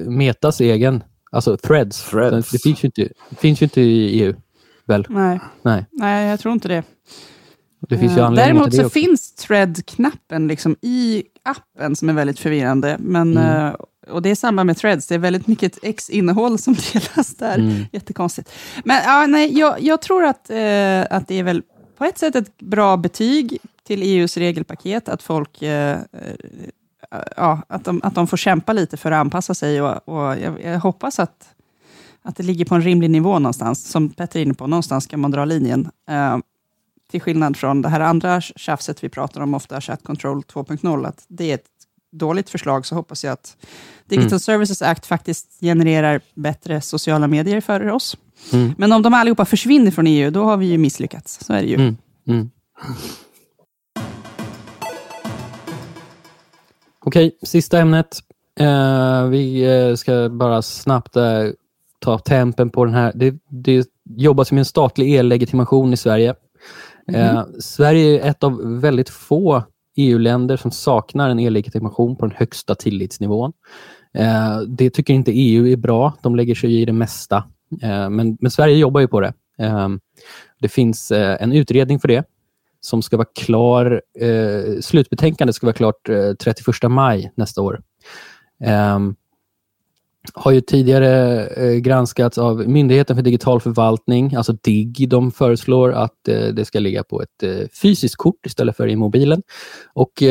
Metas egen, alltså Threads. Threads. Det, finns ju inte, det finns ju inte i EU, väl? Nej, Nej, nej, jag tror inte det. det finns ju Eh, Däremot till det så också. finns thread-knappen liksom i appen som är väldigt förvirrande. Men, Mm. eh, och det är samma med threads, det är väldigt mycket X-innehåll som [LAUGHS] delas där. Mm. Jättekonstigt. Men ja, nej, jag, jag tror att, eh, att det är väl på ett sätt ett bra betyg till EUs regelpaket, att folk eh, eh, ja, att, de, att de får kämpa lite för att anpassa sig. Och, och jag, jag hoppas att, att det ligger på en rimlig nivå någonstans. Som Petter är inne på, någonstans kan man dra linjen. Eh, till skillnad från det här andra tjafset vi pratar om ofta, Chat Control 2.0, att det är ett dåligt förslag, så hoppas jag att Digital Mm. Services Act faktiskt genererar bättre sociala medier för oss. Mm. Men om de allihopa försvinner från EU, då har vi ju misslyckats. Så är det ju. Mm. Mm. Okej, sista ämnet. Eh, vi eh, ska bara snabbt eh, ta tempen på den här. Det, det jobbas med en statlig e-legitimation i Sverige. Eh, Sverige är ett av väldigt få EU-länder som saknar en e-legitimation på den högsta tillitsnivån. Eh, det tycker inte EU är bra. De lägger sig i det mesta. Eh, men, men Sverige jobbar ju på det. Eh, det finns eh, en utredning för det som ska vara klar. Eh, slutbetänkandet ska vara klart eh, 31 maj nästa år. Ehm, har ju tidigare eh, granskats av Myndigheten för digital förvaltning, alltså DIGG. De föreslår att eh, det ska ligga på ett eh, fysiskt kort istället för i mobilen. Och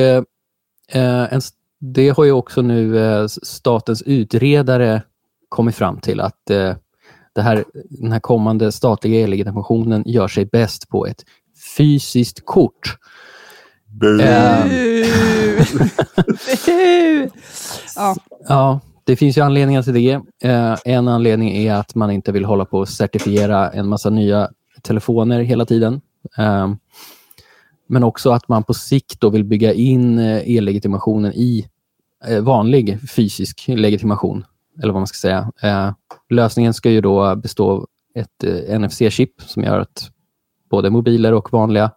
en, Det har ju också nu statens utredare kommit fram till att det här, den här kommande statliga e-legitimationen gör sig bäst på ett fysiskt kort. Bu. Eh, [LAUGHS] [LAUGHS] Buhu! ja, Ja, det finns ju anledningar till det. Eh, en anledning är att man inte vill hålla på och certifiera en massa nya telefoner hela tiden. Eh, men också att man på sikt då vill bygga in eh, e-legitimationen i vanlig fysisk legitimation. Eller vad man ska säga. Eh, lösningen ska ju då bestå av ett eh, NFC-chip som gör att både mobiler och vanliga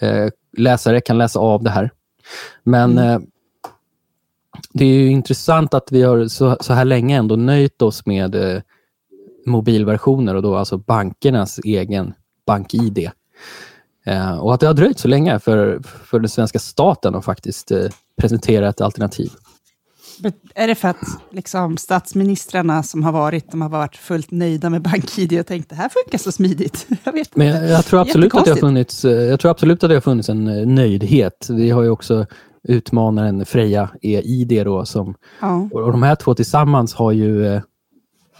eh, läsare kan läsa av det här. Men eh, det är ju intressant att vi har så, så här länge ändå nöjt oss med eh, mobilversioner och då alltså bankernas egen bank-id. Eh, och att det har dröjt så länge för, för den svenska staten att faktiskt eh, presentera ett alternativ. Är det för att liksom, statsministrarna som har varit, de har varit fullt nöjda med BankID och tänkt det här funkar så smidigt? [LAUGHS] Jag vet Men jag, jag, tror absolut att det har funnits, eh, jag tror absolut att det har funnits en eh, nöjdhet. Vi har ju också utmanaren Freja EID då, som, Ja. och de här två tillsammans har ju, eh,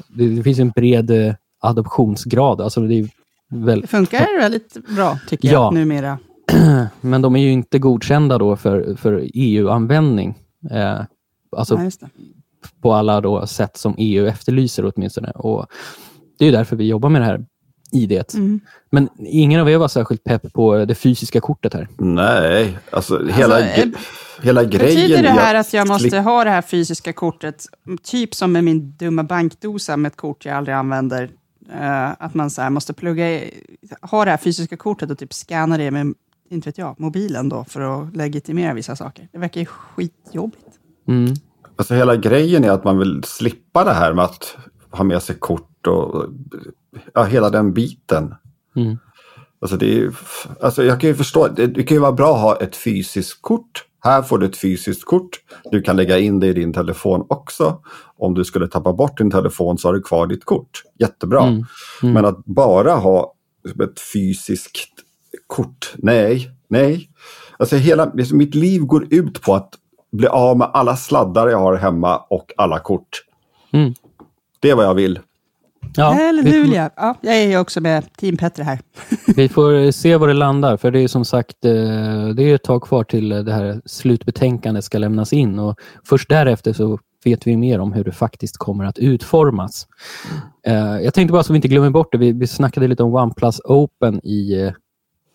det, det finns en bred eh, adoptionsgrad. Alltså det är väl, Det funkar väldigt bra, tycker Ja. jag, numera. [CLEARS THROAT] men de är ju inte godkända då för, för EU-användning. Eh, alltså Ja, det. på alla då sätt som EU efterlyser åtminstone. Och det är ju därför vi jobbar med det här IDet. Mm. Men ingen av er var särskilt pepp på det fysiska kortet här. Nej, alltså hela, eh, ge- hela grejen Betyder det är här att jag måste ha det här fysiska kortet, typ som med min dumma bankdosa med ett kort jag aldrig använder, eh, att man så här måste plugga i, ha det här fysiska kortet och typ scanna det med, inte vet jag, mobilen då för att legitimera vissa saker. Det verkar ju skitjobbigt. Mm. Alltså hela grejen är att man vill slippa det här med att ha med sig kort och ja, hela den biten. Mm. Alltså det är, alltså jag kan ju förstå, det, det kan ju vara bra att ha ett fysiskt kort. Här får du ett fysiskt kort. Du kan lägga in det i din telefon också. Om du skulle tappa bort din telefon så har du kvar ditt kort. Jättebra. Mm. Mm. Men att bara ha ett fysiskt kort, nej, nej. Alltså hela, mitt liv går ut på att bli av med alla sladdar jag har hemma och alla kort. Mm. Det är vad jag vill. Ja, vi, Halleluja! Ja, jag är också med Team Petter här. [LAUGHS] vi får se var det landar, för det är som sagt eh, det är ett tag kvar till det här slutbetänkandet ska lämnas in och först därefter så vet vi mer om hur det faktiskt kommer att utformas. Eh, Jag tänkte bara så vi inte glömmer bort det, vi, vi snackade lite om OnePlus Open i eh,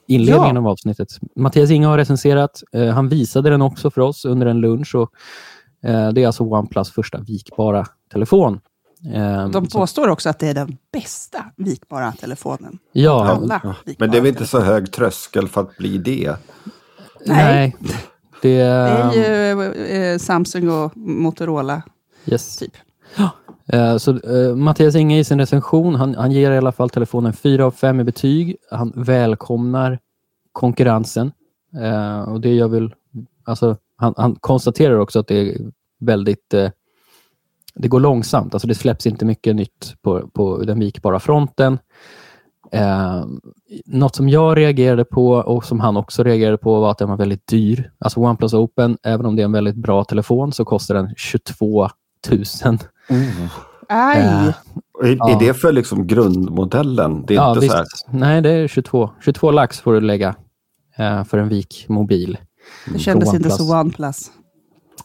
inledningen Ja. av avsnittet. Mattias Inge har recenserat, eh, han visade den också för oss under en lunch och eh, det är alltså OnePlus första vikbara telefon. Eh, De påstår också att det är den bästa vikbara telefonen. ja, Alla Men det är väl inte så hög tröskel för att bli det. nej. Det, Det är ju eh, Samsung och Motorola, yes. typ. Eh, Så eh, Mattias Inge i sin recension, han, han ger i alla fall telefonen 4 av 5 i betyg. Han välkomnar konkurrensen. Eh, och det gör väl, alltså, han, han konstaterar också att det är väldigt, eh, det går långsamt. Alltså det släpps inte mycket nytt på, på den vikbara fronten. Eh, något som jag reagerade på och som han också reagerade på var att den var väldigt dyr. Alltså OnePlus Open, även om det är en väldigt bra telefon så kostar den 22 000 Aj! Eh, Är, Ja. är det för liksom grundmodellen? Det är Ja, inte visst. så här. Nej, det är 22. 22 lax får du lägga eh, för en vikmobil. det kändes inte så OnePlus.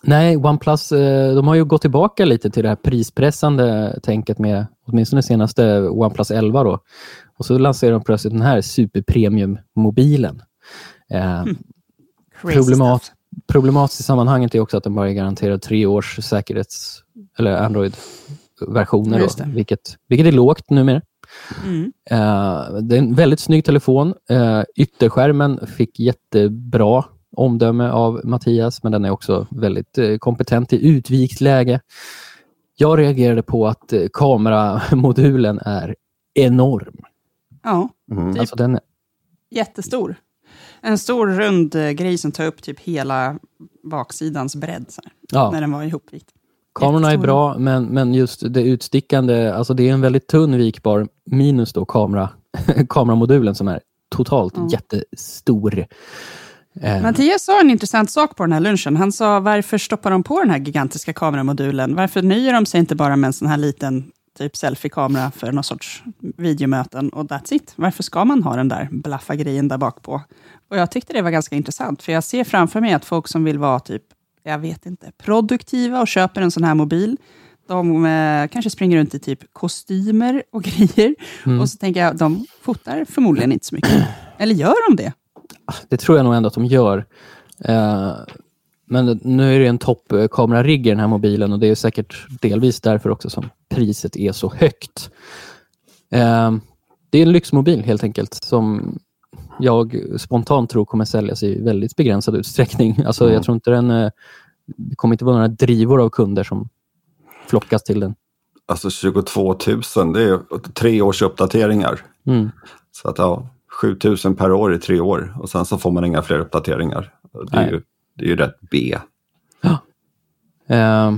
Nej, OnePlus eh, de har ju gått tillbaka lite till det här prispressande tänket med åtminstone senaste OnePlus 11. Då. Och så lanserar de plötsligt den här superpremium-mobilen. Eh, Crazy Problemat- problematiskt i sammanhanget är också att den bara är garanterad tre års säkerhets eller Android-versioner, vilket, vilket är lågt numera. Mm. Eh, det är en väldigt snygg telefon. Uh, ytterskärmen fick jättebra omdöme av Mattias, men den är också väldigt eh, kompetent i utvikt läge. Jag reagerade på att uh, kameramodulen är enorm. Ja, Mm. Alltså den, jättestor. En stor rund eh, grej som tar upp typ hela baksidans bredd, så här, ja, när den var ihopvikt. kamerorna är bra, men, men just det utstickande, alltså det är en väldigt tunn vikbar, minus då kamera, [LAUGHS] kameramodulen som är totalt Mm. jättestor. Eh, Mattias sa en intressant sak på den här lunchen. Han sa, varför stoppar de på den här gigantiska kameramodulen? Varför nöjer de sig inte bara med en sån här liten typ selfie-kamera för någon sorts videomöten och that's it? Varför ska man ha den där blaffa grejen där bak på? Och jag tyckte det var ganska intressant, för jag ser framför mig att folk som vill vara typ, jag vet inte, produktiva och köper en sån här mobil, de eh, kanske springer runt i typ kostymer och [LAUGHS] grejer. Mm. Och så tänker jag, de fotar förmodligen inte så mycket. Eller gör de det? Det tror jag nog ändå att de gör. Eh, men nu är det en toppkamerarigg i den här mobilen och det är säkert delvis därför också som priset är så högt. Eh, det är en lyxmobil helt enkelt som jag spontant tror kommer säljas i väldigt begränsad utsträckning. [LAUGHS] Alltså, Mm. Jag tror inte den... eh, Det kommer inte vara några drivor av kunder som flockas till den. Alltså 22 000, det är tre års uppdateringar. Mm. Så att ja, 7 000 per år i tre år och sen så får man inga fler uppdateringar. Det är, ju, det är ju rätt B. Eh,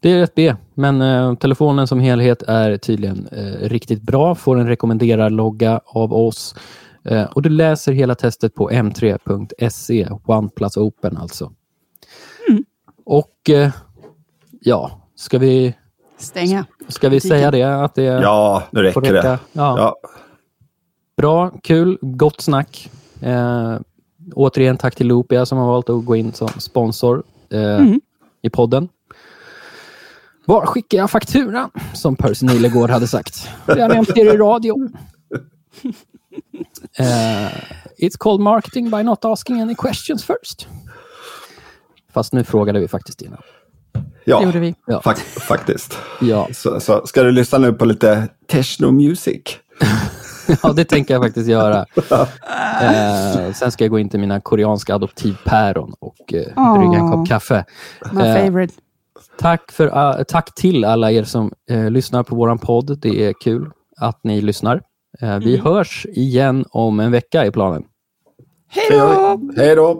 Det är rätt B, men eh, telefonen som helhet är tydligen eh, riktigt bra. Får en rekommenderar-logga av oss. Eh, och du läser hela testet på m3.se, OnePlus Open alltså. Mm. Och eh, ja, ska vi, Stänga. ska vi säga det? Att det Ja, nu räcker det. Ja. Ja. Bra, kul, gott snack. Eh, återigen tack till Loopia som har valt att gå in som sponsor eh, Mm. i podden. Var skickar jag fakturan? Som Percy Nilegård hade sagt. Jag nämnt det i radio. Eh, it's called marketing by not asking any questions first. Fast nu frågade vi faktiskt innan. Det Ja, gjorde vi. Ja. fak faktiskt. Ja, Så, så ska du lyssna nu på lite techno music? [LAUGHS] [LAUGHS] ja det tänker jag faktiskt göra. [LAUGHS] Eh, sen ska jag gå in till mina koreanska adoptivpäron och eh, Åh. brygga en kopp kaffe. My Eh, favorite. Tack, för, uh, tack till alla er som eh, lyssnar på våran podd. Det är kul att ni lyssnar. Eh, vi hörs igen om en vecka i planen. Hej då! Hej då!